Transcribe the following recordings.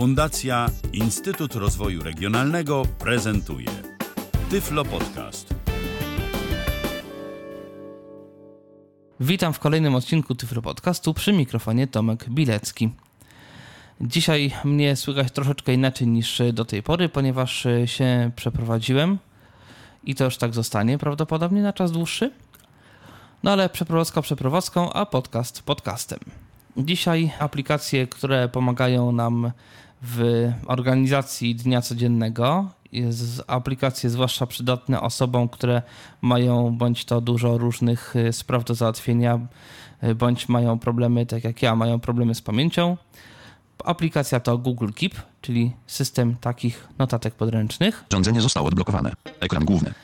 Fundacja Instytut Rozwoju Regionalnego prezentuje Tyflo Podcast. Witam w kolejnym odcinku Tyflo Podcastu przy mikrofonie Tomek Bilecki. Dzisiaj mnie słychać troszeczkę inaczej niż do tej pory, ponieważ się przeprowadziłem i to już tak zostanie prawdopodobnie na czas dłuższy. No ale przeprowadzka przeprowadzką, a podcast podcastem. Dzisiaj aplikacje, które pomagają nam w organizacji dnia codziennego. Jest aplikacje zwłaszcza przydatne osobom, które mają bądź to dużo różnych y, spraw do załatwienia, y, bądź mają problemy, tak jak ja, mają problemy z pamięcią. Aplikacja to Google Keep, czyli system takich notatek podręcznych. Urządzenie zostało odblokowane. Ekran główny.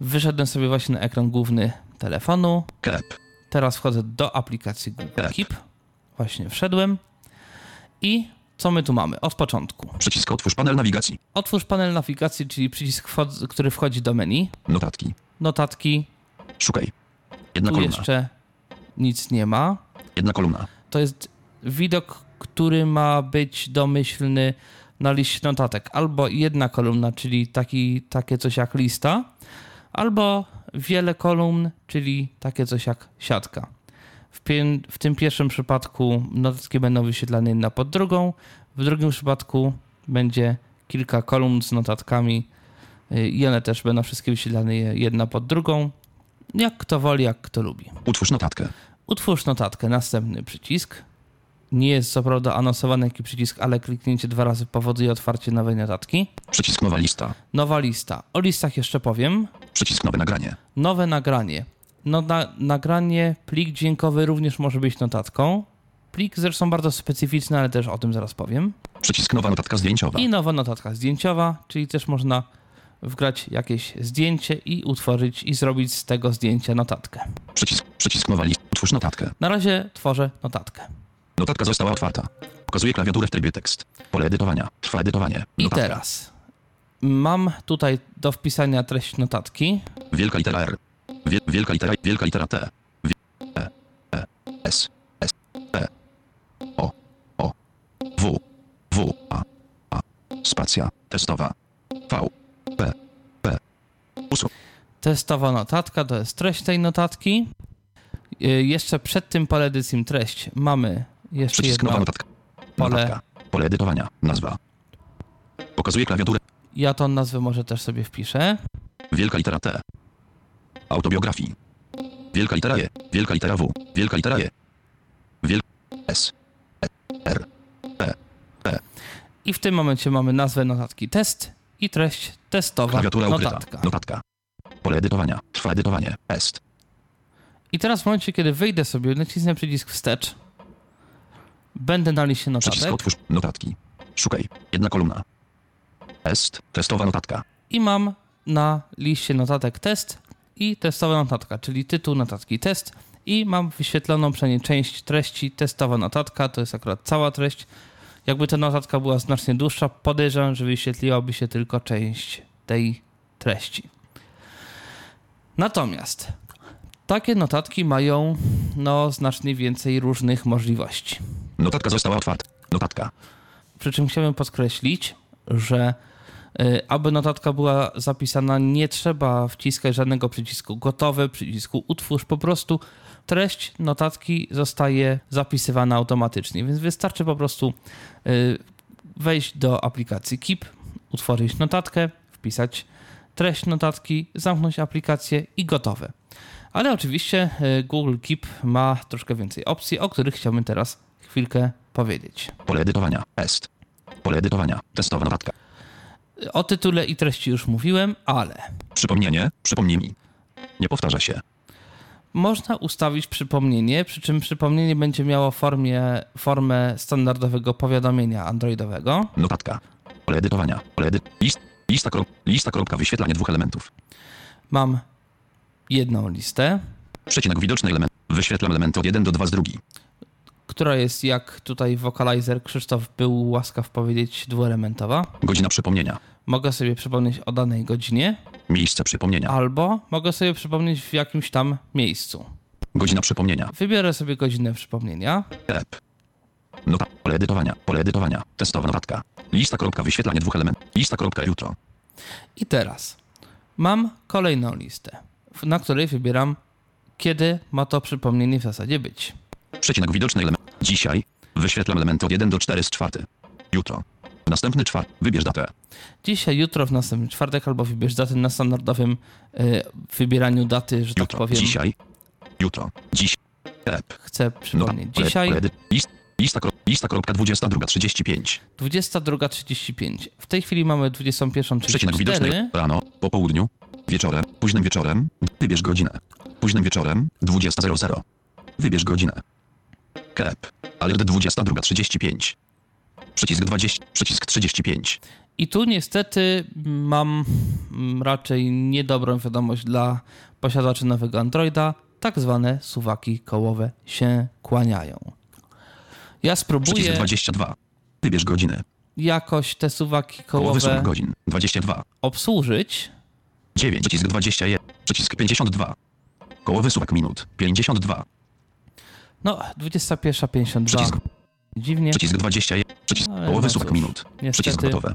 Wyszedłem sobie właśnie na ekran główny telefonu. Keep. Teraz wchodzę do aplikacji Google Tak. Keep. Właśnie wszedłem. I co my tu mamy? Od początku. Przycisk otwórz panel nawigacji. Otwórz panel nawigacji, czyli przycisk, który wchodzi do menu. Notatki. Notatki. Szukaj. Jedna Tu kolumna. jeszcze nic nie ma. Jedna kolumna. To jest widok, który ma być domyślny na liście notatek. Albo jedna kolumna, czyli taki, takie coś jak lista, albo wiele kolumn, czyli takie coś jak siatka. W, pię- w tym pierwszym przypadku notatki będą wyświetlane jedna pod drugą, w drugim przypadku będzie kilka kolumn z notatkami y, i one też będą wszystkie wyświetlane je- jedna pod drugą. Jak kto woli, jak kto lubi. Utwórz notatkę. Utwórz notatkę, następny przycisk. Nie jest co prawda anonsowany jaki przycisk, ale kliknięcie dwa razy powoduje otwarcie nowej notatki. Przycisk nowa lista. Nowa lista. O listach jeszcze powiem. Przycisk nowe nagranie. Nowe nagranie. No, na, nagranie, plik dźwiękowy również może być notatką. Plik zresztą bardzo specyficzny, ale też o tym zaraz powiem. Przycisk nowa notatka zdjęciowa. I nowa notatka zdjęciowa, czyli też można wgrać jakieś zdjęcie i utworzyć i zrobić z tego zdjęcia notatkę. Przycisk, przycisk nowa lista. Utwórz notatkę. Na razie tworzę notatkę. Notatka została otwarta. Pokazuje klawiaturę w trybie tekst. Pole edytowania. Trwa edytowanie. I Notatka. teraz mam tutaj do wpisania treść notatki. Wielka litera R. Wie, wielka litera Wielka litera T. E, e, S. S. E. O. O. W. W. A. A. Spacja. Testowa. V. P. P. Usuń. Testowa notatka to jest treść tej notatki. Jeszcze przed tym pole edycji treść mamy jeszcze Przycisk nowa jedno notatka. pole. Notatka. Pole edytowania. Nazwa. Pokazuje klawiaturę. Ja tą nazwę może też sobie wpiszę. Wielka litera T. Autobiografii. Wielka litera E. Wielka litera W. Wielka litera E. Wiel... S. E. R. P. P. I w tym momencie mamy nazwę notatki test i treść testowa Klawiatura ukryta. notatka. Notatka. Pole edytowania. Trwa edytowanie. Est. I teraz w momencie, kiedy wyjdę sobie, nacisnę przycisk wstecz, będę na liście Przycisk notatek otwórz. Notatki. Szukaj. Jedna kolumna. Est. Testowa notatka. i mam na liście notatek test i testowa notatka, czyli tytuł notatki test i mam wyświetloną przynajmniej część treści testowa notatka, to jest akurat cała treść. Jakby ta notatka była znacznie dłuższa, podejrzewam, że wyświetliłaby się tylko część tej treści. Natomiast takie notatki mają no, znacznie więcej różnych możliwości. Notatka została otwarta. Notatka. Przy czym chciałbym podkreślić, że aby notatka była zapisana, nie trzeba wciskać żadnego przycisku gotowe, przycisku utwórz, po prostu treść notatki zostaje zapisywana automatycznie, więc wystarczy po prostu y, wejść do aplikacji Keep, utworzyć notatkę, wpisać treść notatki, zamknąć aplikację i gotowe. Ale oczywiście y, Google Keep ma troszkę więcej opcji, o których chciałbym teraz chwilkę powiedzieć. Pole edytowania. Est. Pole edytowania. Testowa notatka. O tytule i treści już mówiłem, ale Przypomnienie. Przypomnij mi. Nie powtarza się. można ustawić przypomnienie, przy czym przypomnienie będzie miało formie, formę standardowego powiadomienia androidowego. Notatka. Pole edytowania. Pole edy... List... Lista, krop... Lista kropka wyświetlanie dwóch elementów. Mam jedną listę, Przecinek widoczny element. Wyświetlam elementy od 1 do 2 z drugi. która jest, jak tutaj wokalizer Krzysztof był łaskaw powiedzieć, dwuelementowa. Godzina przypomnienia. Mogę sobie przypomnieć o danej godzinie, Miejsce przypomnienia. albo mogę sobie przypomnieć w jakimś tam miejscu. Godzina przypomnienia. Wybiorę sobie godzinę przypomnienia. Ep. Nota. Pole edytowania. Pole edytowania. Testowa notatka. Lista kropka wyświetlanie dwóch elementów. Lista kropka jutro. I teraz mam kolejną listę, na której wybieram, kiedy ma to przypomnienie w zasadzie być. Przecinek widoczny element. Dzisiaj. Wyświetlam elementy od 1 do 4 z czwarty. Jutro. Następny czwarty. Wybierz datę. Dzisiaj, jutro, w następny czwartek, albo wybierz datę na standardowym y, wybieraniu daty, że tak Jutro. powiem. Dzisiaj. Jutro. Dziś. Ep. Chcę przypomnieć. Pole- Dzisiaj List. Lista, lista kropka 22.35. 22.35. W tej chwili mamy Przecinek widoczny 21.34. rano, po południu, wieczorem, późnym wieczorem, wybierz godzinę. Późnym wieczorem, 20.00. Wybierz godzinę. Kep. Alert 22.35. Przycisk 20, przycisk 35. I tu niestety mam mm, raczej niedobrą wiadomość dla posiadaczy nowego Androida. Tak zwane suwaki kołowe się kłaniają. Ja Przycisk spróbuję 22. Wybierz godzinę. jakoś te suwaki kołowe słów godzin. 22. obsłużyć. 9. Przycisk 21. Przycisk 52. Kołowy słówek minut. 52. No, 21.52. Przycisk. Dziwnie. Przycisk 21. Przycisk. Połowy no cóż, minut. Przycisk Niestety, gotowe.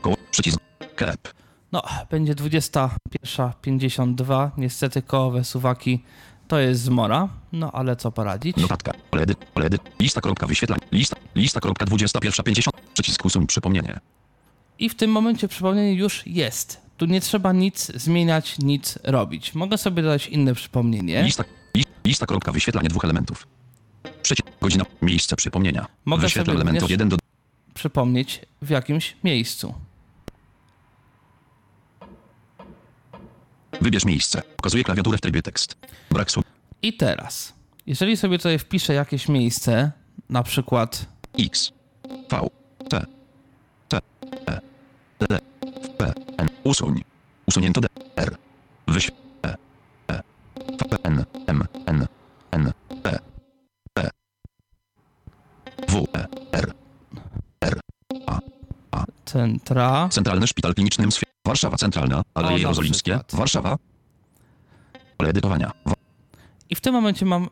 Koło. Przycisk. Kep. no, będzie 21.52. Niestety kołowe suwaki to jest zmora. No, ale co poradzić? Notatka. Pole edy, pole edy, lista kropka wyświetlania. Lista. Lista kropka 21.50. Przycisk usuń przypomnienie. I w tym momencie przypomnienie już jest. Tu nie trzeba nic zmieniać, nic robić. Mogę sobie dodać inne przypomnienie. Lista. Li, lista kropka wyświetlanie dwóch elementów. Przycisk. Godzina. Miejsce przypomnienia. Mogę Wyświetla sobie od również- 1 do Przypomnieć w jakimś miejscu. Wybierz miejsce. Pokazuje klawiaturę w trybie tekst. Brak słów. I teraz, jeżeli sobie tutaj wpiszę jakieś miejsce, na przykład X. V. T. T. E. D. P. N. Usuń. Usunięto D. R. Wyś. E. E. V. N. M. N. centra, Centralny Szpital Kliniczny MSW. Warszawa Centralna. Aleje Jerozolimskie. przykład. Warszawa. Pole edytowania. Wa- i w tym momencie mam,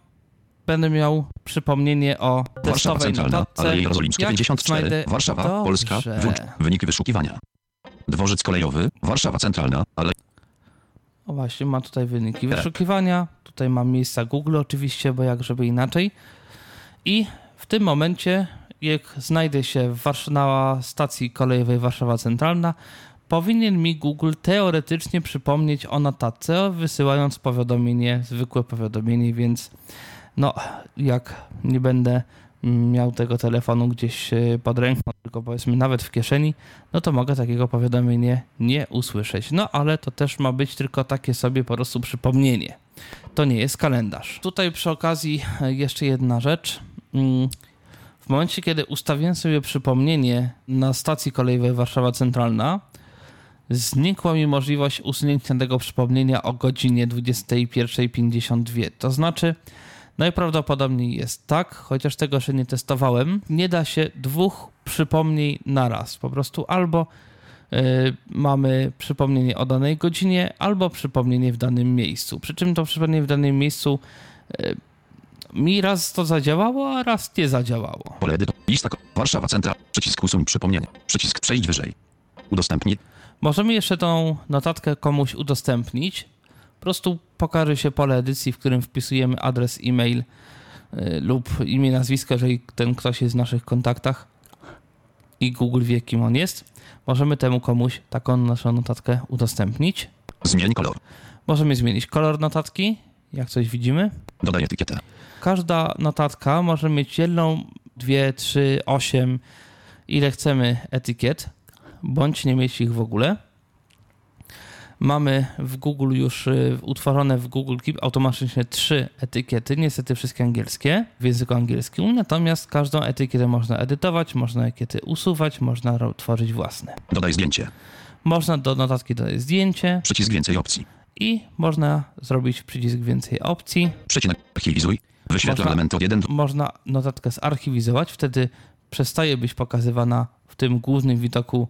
będę miał przypomnienie o Warszawa Centralna. Aleje Jerozolimskie Jak 54. znajdę- Warszawa. Dobrze. Polska. Włącz. Wyniki wyszukiwania. Dworzec kolejowy. Warszawa Centralna. Ale O właśnie, mam tutaj wyniki Tak. wyszukiwania. Tutaj mam miejsca Google oczywiście, bo jak żeby inaczej. I w tym momencie, jak znajdę się w Warsz- na stacji kolejowej Warszawa Centralna, powinien mi Google teoretycznie przypomnieć o notatce, wysyłając powiadomienie, zwykłe powiadomienie, więc no, jak nie będę mm, miał tego telefonu gdzieś e, pod ręką, tylko powiedzmy nawet w kieszeni, no to mogę takiego powiadomienia nie usłyszeć. No ale to też ma być tylko takie sobie po prostu przypomnienie. To nie jest kalendarz. Tutaj przy okazji e, jeszcze jedna rzecz. W momencie, kiedy ustawiłem sobie przypomnienie na stacji kolejowej Warszawa Centralna, znikła mi możliwość usunięcia tego przypomnienia o godzinie 21.52. To znaczy, najprawdopodobniej jest tak, chociaż tego jeszcze nie testowałem, nie da się dwóch przypomnień naraz. Po prostu albo y, mamy przypomnienie o danej godzinie, albo przypomnienie w danym miejscu. Przy czym to przypomnienie w danym miejscu y, mi raz to zadziałało, a raz nie zadziałało. Pole. Lista. Warszawa Centra. Przycisk usuń przypomnienie. Przycisk przejść wyżej. Udostępnij. Możemy jeszcze tą notatkę komuś udostępnić. Po prostu pokaże się pole edycji, w którym wpisujemy adres e-mail y, lub imię, nazwisko, jeżeli ten ktoś jest w naszych kontaktach i Google wie, kim on jest. Możemy temu komuś taką naszą notatkę udostępnić. Zmień kolor. Możemy zmienić kolor notatki, jak coś widzimy. Dodaj etykietę. Każda notatka może mieć jedną, dwie, trzy, osiem, ile chcemy etykiet, bądź nie mieć ich w ogóle. Mamy w Google już y, utworzone w Google Keep automatycznie trzy etykiety, niestety wszystkie angielskie, w języku angielskim, natomiast każdą etykietę można edytować, można etykiety usuwać, można tworzyć własne. Dodaj zdjęcie. Można do notatki dodać zdjęcie Przycisk więcej opcji. I można zrobić przycisk więcej opcji. Przecinek. Archiwizuj. Wyświetla Można- elementy od 1 do można notatkę zarchiwizować, wtedy przestaje być pokazywana w tym głównym widoku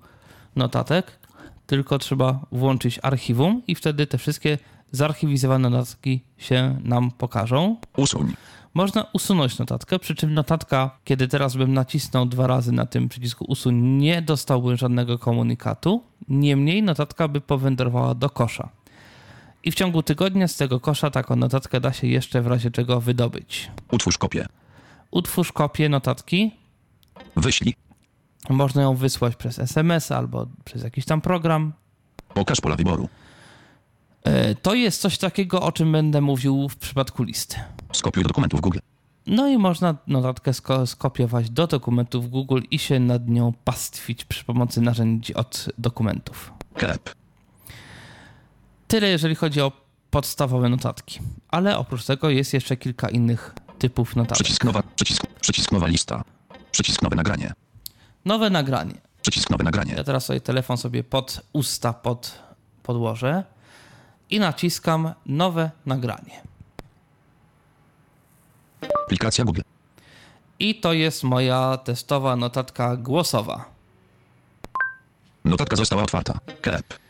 notatek, tylko trzeba włączyć archiwum i wtedy te wszystkie zarchiwizowane notatki się nam pokażą. Usuń. Można usunąć notatkę, przy czym notatka, kiedy teraz bym nacisnął dwa razy na tym przycisku usuń, nie dostałbym żadnego komunikatu. Niemniej notatka by powędrowała do kosza. I w ciągu tygodnia z tego kosza taką notatkę da się jeszcze w razie czego wydobyć. Utwórz kopię. Utwórz kopię notatki. Wyślij. Można ją wysłać przez SMS albo przez jakiś tam program. Pokaż pola wyboru. E, To jest coś takiego, o czym będę mówił w przypadku listy. Skopiuj do dokumentów Google. No i można notatkę sko- skopiować do dokumentów Google i się nad nią pastwić przy pomocy narzędzi od dokumentów. Kep. Tyle, jeżeli chodzi o podstawowe notatki. Ale oprócz tego jest jeszcze kilka innych typów notatek. Przycisk nowa. Przycisk. Przycisk nowa lista. Przycisk nowe nagranie. Nowe nagranie. Przycisk nowe nagranie. Ja teraz sobie telefon sobie pod usta pod, podłożę i naciskam nowe nagranie. Aplikacja Google. I to jest moja testowa notatka głosowa. Notatka została otwarta. Kep.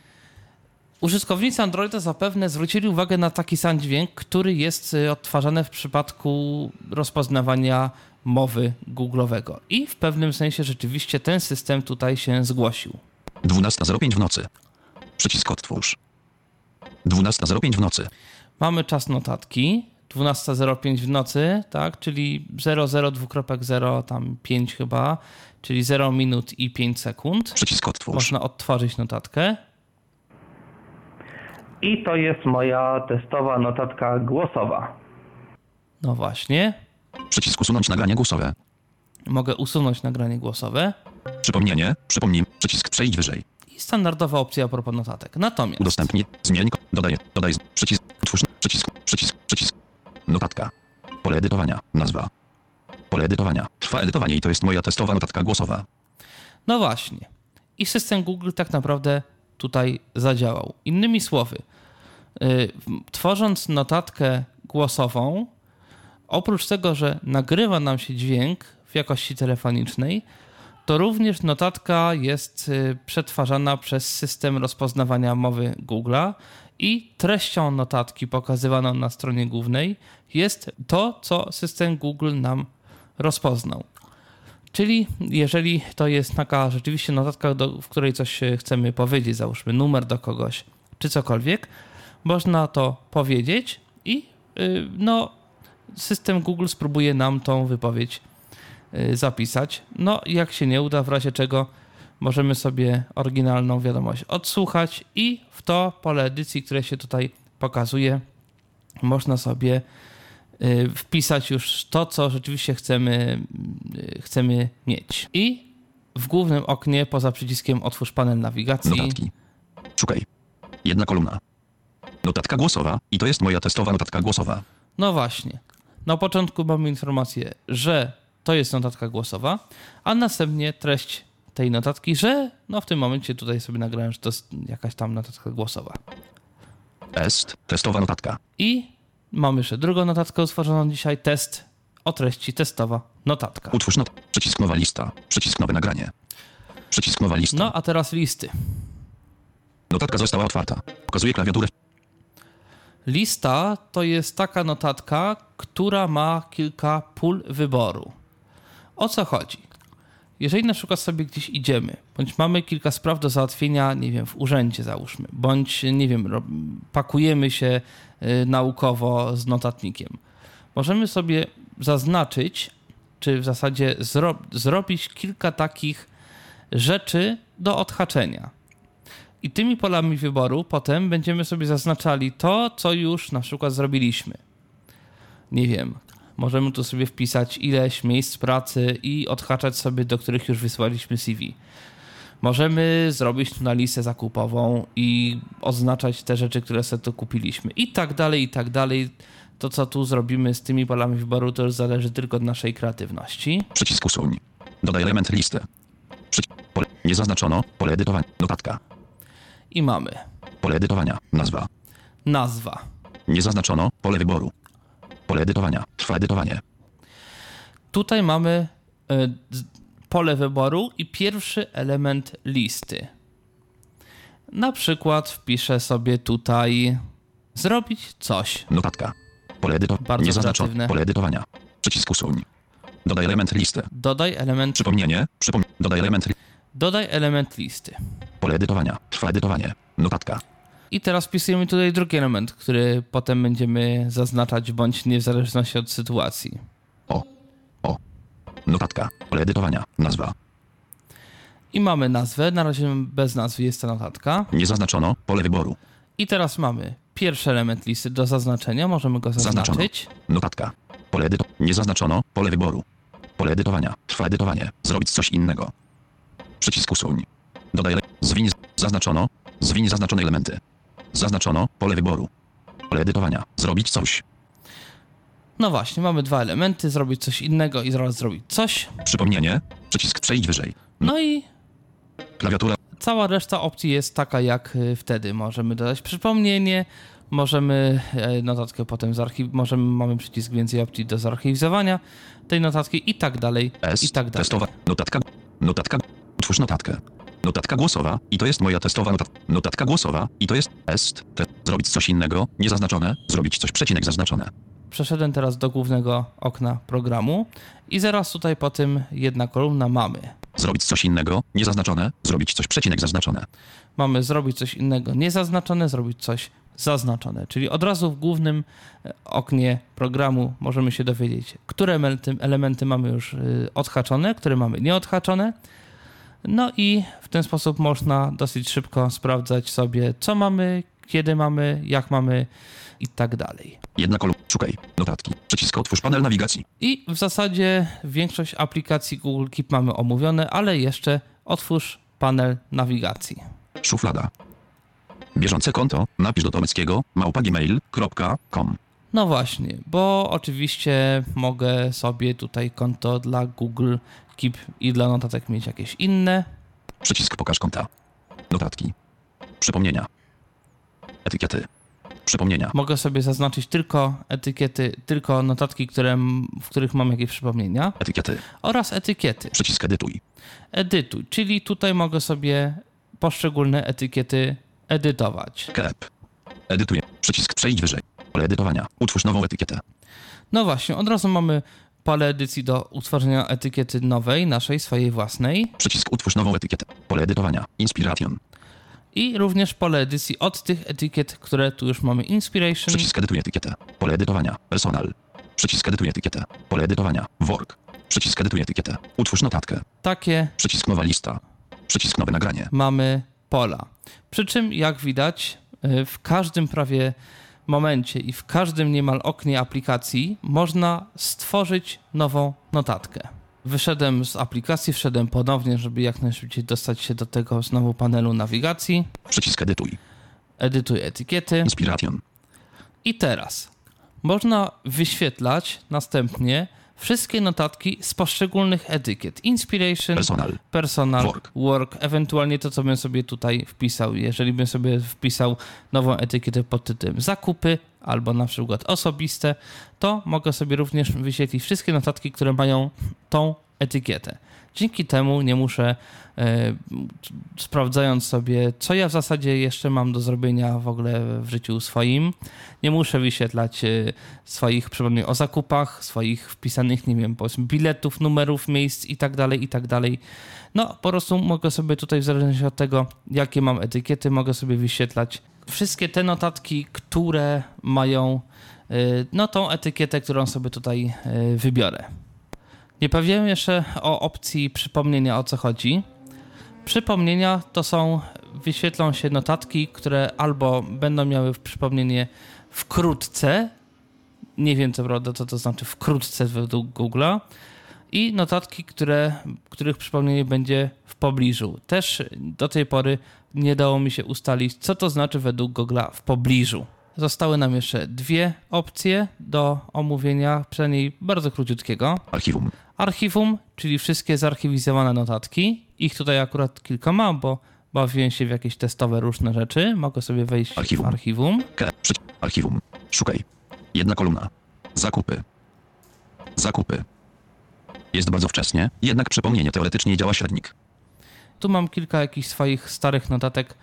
Użytkownicy Androida zapewne zwrócili uwagę na taki sam dźwięk, który jest y, odtwarzany w przypadku rozpoznawania mowy Google'owego. I w pewnym sensie rzeczywiście ten system tutaj się zgłosił. 12.05 w nocy. Przycisk otwórz. 12.05 w nocy. Mamy czas notatki. 12.05 w nocy, tak, czyli 00.2.0, tam 5 chyba, czyli 0 minut i 5 sekund. Przycisk otwórz. Można odtworzyć notatkę. I to jest moja testowa notatka głosowa. No właśnie. Przycisk usunąć nagranie głosowe. Mogę usunąć nagranie głosowe. Przypomnienie. Przypomnij. Przycisk przejść wyżej. I standardowa opcja a propos notatek. Natomiast Udostępnij. Zmień. Dodaj. Dodaj. Przycisk. Utwórz. Przycisk. Przycisk. Przycisk. Notatka. Pole edytowania. Nazwa. Pole edytowania. Trwa edytowanie i to jest moja testowa notatka głosowa. No właśnie. I system Google tak naprawdę tutaj zadziałał. Innymi słowy, yy, tworząc notatkę głosową, oprócz tego, że nagrywa nam się dźwięk w jakości telefonicznej, to również notatka jest yy, przetwarzana przez system rozpoznawania mowy Google'a i treścią notatki pokazywaną na stronie głównej jest to, co system Google nam rozpoznał. Czyli jeżeli to jest taka rzeczywiście notatka, do, w której coś e, chcemy powiedzieć, załóżmy numer do kogoś, czy cokolwiek, można to powiedzieć i yy, no, system Google spróbuje nam tą wypowiedź yy, zapisać. No, jak się nie uda, w razie czego możemy sobie oryginalną wiadomość odsłuchać i w to pole edycji, które się tutaj pokazuje, można sobie wpisać już to, co rzeczywiście chcemy, y, chcemy mieć. I w głównym oknie, poza przyciskiem Otwórz panel nawigacji, Notatki. Szukaj. Jedna kolumna. Notatka głosowa i to jest moja testowa notatka głosowa. no właśnie, na początku mamy informację, że to jest notatka głosowa, a następnie treść tej notatki, że no w tym momencie tutaj sobie nagrałem, że to jest jakaś tam notatka głosowa. Est. Testowa notatka. I mamy jeszcze drugą notatkę utworzoną dzisiaj, test o treści testowa notatka. Utwórz not. Przycisk nowa lista. Przycisk nowe nagranie. Przycisk nowa lista. No a teraz listy. Notatka została otwarta. Pokazuje klawiaturę. Lista to jest taka notatka, która ma kilka pól wyboru. O co chodzi? Jeżeli na przykład sobie gdzieś idziemy, bądź mamy kilka spraw do załatwienia, nie wiem, w urzędzie załóżmy, bądź, nie wiem, pakujemy się y, naukowo z notatnikiem, możemy sobie zaznaczyć, czy w zasadzie zro- zrobić kilka takich rzeczy do odhaczenia. I tymi polami wyboru potem będziemy sobie zaznaczali to, co już na przykład zrobiliśmy. Nie wiem, możemy tu sobie wpisać ileś miejsc pracy i odhaczać sobie, do których już wysłaliśmy CV. Możemy zrobić tu na listę zakupową i oznaczać te rzeczy, które sobie tu kupiliśmy. I tak dalej, i tak dalej. To, co tu zrobimy z tymi polami wyboru, to już zależy tylko od naszej kreatywności. Przycisk usuń. Dodaj element listy. Przycisk. Pole. Nie zaznaczono. Pole edytowania. Notatka. I mamy Pole edytowania. Nazwa. nazwa. Nie zaznaczono. Pole wyboru. Pole edytowania. Trwa edytowanie. Tutaj mamy z- pole wyboru i pierwszy element listy. Na przykład wpiszę sobie tutaj Zrobić coś. Notatka. Pole edytowania. Niezaznaczone. Pole edytowania. Przycisk usuń. Dodaj element listy. Dodaj element, Przypomnienie. Przypom... Dodaj element dodaj element listy. Pole edytowania. Trwa edytowanie. Notatka. I teraz wpisujemy tutaj drugi element, który potem będziemy zaznaczać bądź nie w zależności od sytuacji. O. O. Notatka. Pole edytowania. Nazwa. I mamy nazwę, na razie bez nazwy jest ta notatka. Nie zaznaczono. Pole wyboru. I teraz mamy pierwszy element listy do zaznaczenia, możemy go Zaznaczono. zaznaczyć. Notatka. Pole edyto... Nie zaznaczono. Pole wyboru. Pole edytowania. Trwa edytowanie. Zrobić coś innego. Przycisk usuń. Dodaj... Zwiń... Zaznaczono. Zwiń zaznaczone elementy. Zaznaczono. Pole wyboru. Pole edytowania. Zrobić coś. No właśnie, mamy dwa elementy, zrobić coś innego i zaraz zrobić coś. Przypomnienie. Przycisk przejść wyżej. No i Klawiatura. cała reszta opcji jest taka jak y, wtedy. Możemy dodać przypomnienie, możemy e, notatkę potem zarchiw... możemy, mamy przycisk więcej opcji do zarchiwizowania tej notatki i tak dalej, S. i tak dalej. Testowa. Notatka. Notatka. Utwórz notatkę. Notatka głosowa. I to jest moja testowa notatka. Notatka głosowa. I to jest est. Te. Zrobić coś innego. Niezaznaczone. Zrobić coś przecinek zaznaczone. Przeszedłem teraz do głównego okna programu i zaraz tutaj po tym jedna kolumna mamy. Zrobić coś innego. Niezaznaczone. Zrobić coś przecinek zaznaczone. Mamy zrobić coś innego niezaznaczone, zrobić coś zaznaczone. Czyli od razu w głównym e, oknie programu możemy się dowiedzieć, które elementy, elementy mamy już y, odhaczone, które mamy nieodhaczone. No i w ten sposób można dosyć szybko sprawdzać sobie, co mamy, kiedy mamy, jak mamy i tak dalej. Jedna kolumna. Szukaj. Notatki. Przycisk otwórz panel nawigacji. I w zasadzie większość aplikacji Google Keep mamy omówione, ale jeszcze otwórz panel nawigacji. Szuflada. Bieżące konto. Napisz do Tomeckiego. małpa.gmail.com No właśnie, bo oczywiście mogę sobie tutaj konto dla Google Keep i dla notatek mieć jakieś inne. Przycisk pokaż konta. Notatki. Przypomnienia. Etykiety. Przypomnienia. Mogę sobie zaznaczyć tylko etykiety, tylko notatki, które, w których mam jakieś przypomnienia Etykiety. oraz etykiety. Przycisk edytuj. Edytuj, czyli tutaj mogę sobie poszczególne etykiety edytować. Kep. Edytuję. Przycisk przejść wyżej. Pole edytowania. Utwórz nową etykietę. No właśnie, od razu mamy pole edycji do utworzenia etykiety nowej, naszej, swojej własnej Przycisk utwórz nową etykietę. Pole edytowania. Inspiration. i również pole edycji od tych etykiet, które tu już mamy. Inspiration, Przycisk edytuj etykietę. Pole edytowania. Personal. Przycisk edytuj etykietę. Pole edytowania. Work. Przycisk edytuj etykietę. Utwórz notatkę. takie Przycisk nowa lista. Przycisk nowe nagranie. mamy pola. Przy czym, jak widać, y, w każdym prawie momencie i w każdym niemal oknie aplikacji można stworzyć nową notatkę. Wyszedłem z aplikacji, wszedłem ponownie, żeby jak najszybciej dostać się do tego znowu panelu nawigacji. Przycisk edytuj. Edytuj etykiety. Inspiration. I teraz można wyświetlać następnie wszystkie notatki z poszczególnych etykiet. Inspiration, Personal. personal, Work. work. ewentualnie to, co bym sobie tutaj wpisał. Jeżeli bym sobie wpisał nową etykietę pod tytułem zakupy albo na przykład osobiste, to mogę sobie również wyświetlić wszystkie notatki, które mają tą etykietę. Dzięki temu nie muszę, e, sprawdzając sobie, co ja w zasadzie jeszcze mam do zrobienia w ogóle w życiu swoim, nie muszę wyświetlać e, swoich przypomnień o zakupach, swoich wpisanych, nie wiem, powiedzmy biletów, numerów, miejsc i tak dalej, i tak dalej. No, po prostu mogę sobie tutaj, w zależności od tego, jakie mam etykiety, mogę sobie wyświetlać wszystkie te notatki, które mają e, no tą etykietę, którą sobie tutaj wybiorę. Nie powiedziałem jeszcze o opcji przypomnienia o co chodzi. Przypomnienia to są, wyświetlą się notatki, które albo będą miały przypomnienie wkrótce, nie wiem co prawda, co to znaczy wkrótce według Google'a, i notatki, które, których przypomnienie będzie w pobliżu. Też do tej pory nie dało mi się ustalić, co to znaczy według Google'a w pobliżu. Zostały nam jeszcze dwie opcje do omówienia, przynajmniej bardzo króciutkiego. Archiwum. Archiwum, czyli wszystkie zarchiwizowane notatki. Ich tutaj akurat kilka mam, bo bawiłem się w jakieś testowe różne rzeczy. Mogę sobie wejść Archiwum. w archiwum. K. Archiwum. Szukaj. Jedna kolumna. Zakupy. Zakupy. Jest bardzo wcześnie, jednak przypomnienie teoretycznie działa średnik. Tu mam kilka jakichś swoich starych notatek,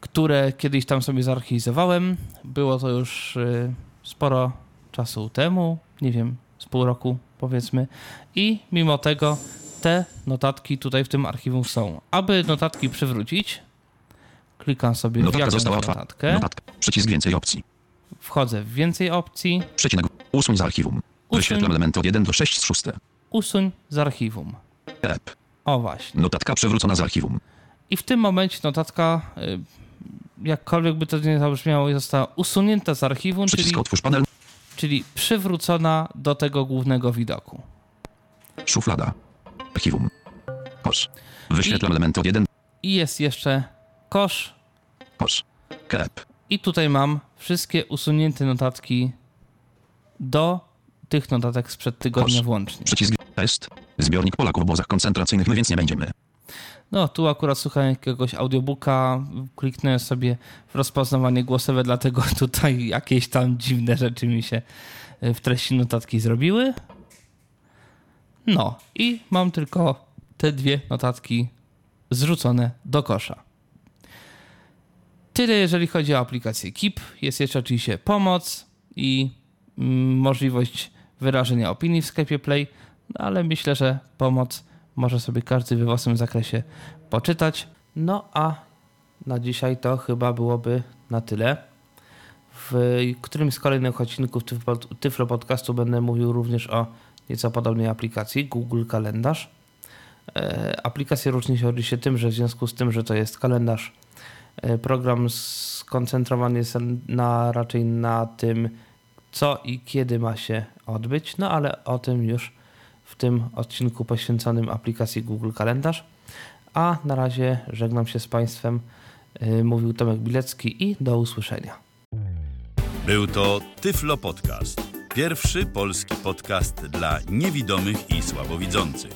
które kiedyś tam sobie zarchizowałem. Było to już y, sporo czasu temu, nie wiem, z pół roku powiedzmy. I mimo tego te notatki tutaj w tym archiwum są. Aby notatki przywrócić, klikam sobie w Notatka jakąś została notatkę, Notatka. Przycisk więcej opcji. wchodzę w więcej opcji, Przecinek. Usuń z archiwum. Wyświetlam elementy od 1 do 6 z 6. usuń z archiwum. Ep. O właśnie. Notatka przywrócona z archiwum. I w tym momencie notatka, y, jakkolwiek by to nie zabrzmiało, została usunięta z archiwum, czyli, Przycisk otwórz panel. Czyli przywrócona do tego głównego widoku. Szuflada. Archiwum. Kosz. Wyświetlam I- elementy od 1. I jest jeszcze kosz. Kosz. Kep. I tutaj mam wszystkie usunięte notatki do tych notatek sprzed tygodnia Kosz. włącznie. Przycisk test. Zbiornik Polaków w obozach koncentracyjnych, my więc nie będziemy. No, tu akurat słuchałem jakiegoś audiobooka, kliknąłem sobie w rozpoznawanie głosowe, dlatego tutaj jakieś tam dziwne rzeczy mi się y, w treści notatki zrobiły. No, i mam tylko te dwie notatki zrzucone do kosza. Tyle jeżeli chodzi o aplikację Keep. Jest jeszcze oczywiście pomoc i mm, możliwość wyrażenia opinii w Skype Play, no ale myślę, że pomoc może sobie każdy we własnym zakresie poczytać. No a na dzisiaj to chyba byłoby na tyle. W którymś z kolejnych odcinków Tyflo- Podcastu będę mówił również o nieco podobnej aplikacji Google Kalendarz. E, Aplikacja różni się oczywiście tym, że w związku z tym, że to jest kalendarz, e, program skoncentrowany jest na, raczej na tym, co i kiedy ma się odbyć, no ale o tym już w tym odcinku poświęconym aplikacji Google Kalendarz. A na razie żegnam się z Państwem. E, Mówił Tomek Bilecki i do usłyszenia. Był to Tyflo Podcast. Pierwszy polski podcast dla niewidomych i słabowidzących.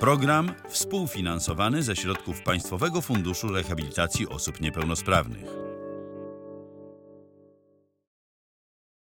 Program współfinansowany ze środków Państwowego Funduszu Rehabilitacji Osób Niepełnosprawnych.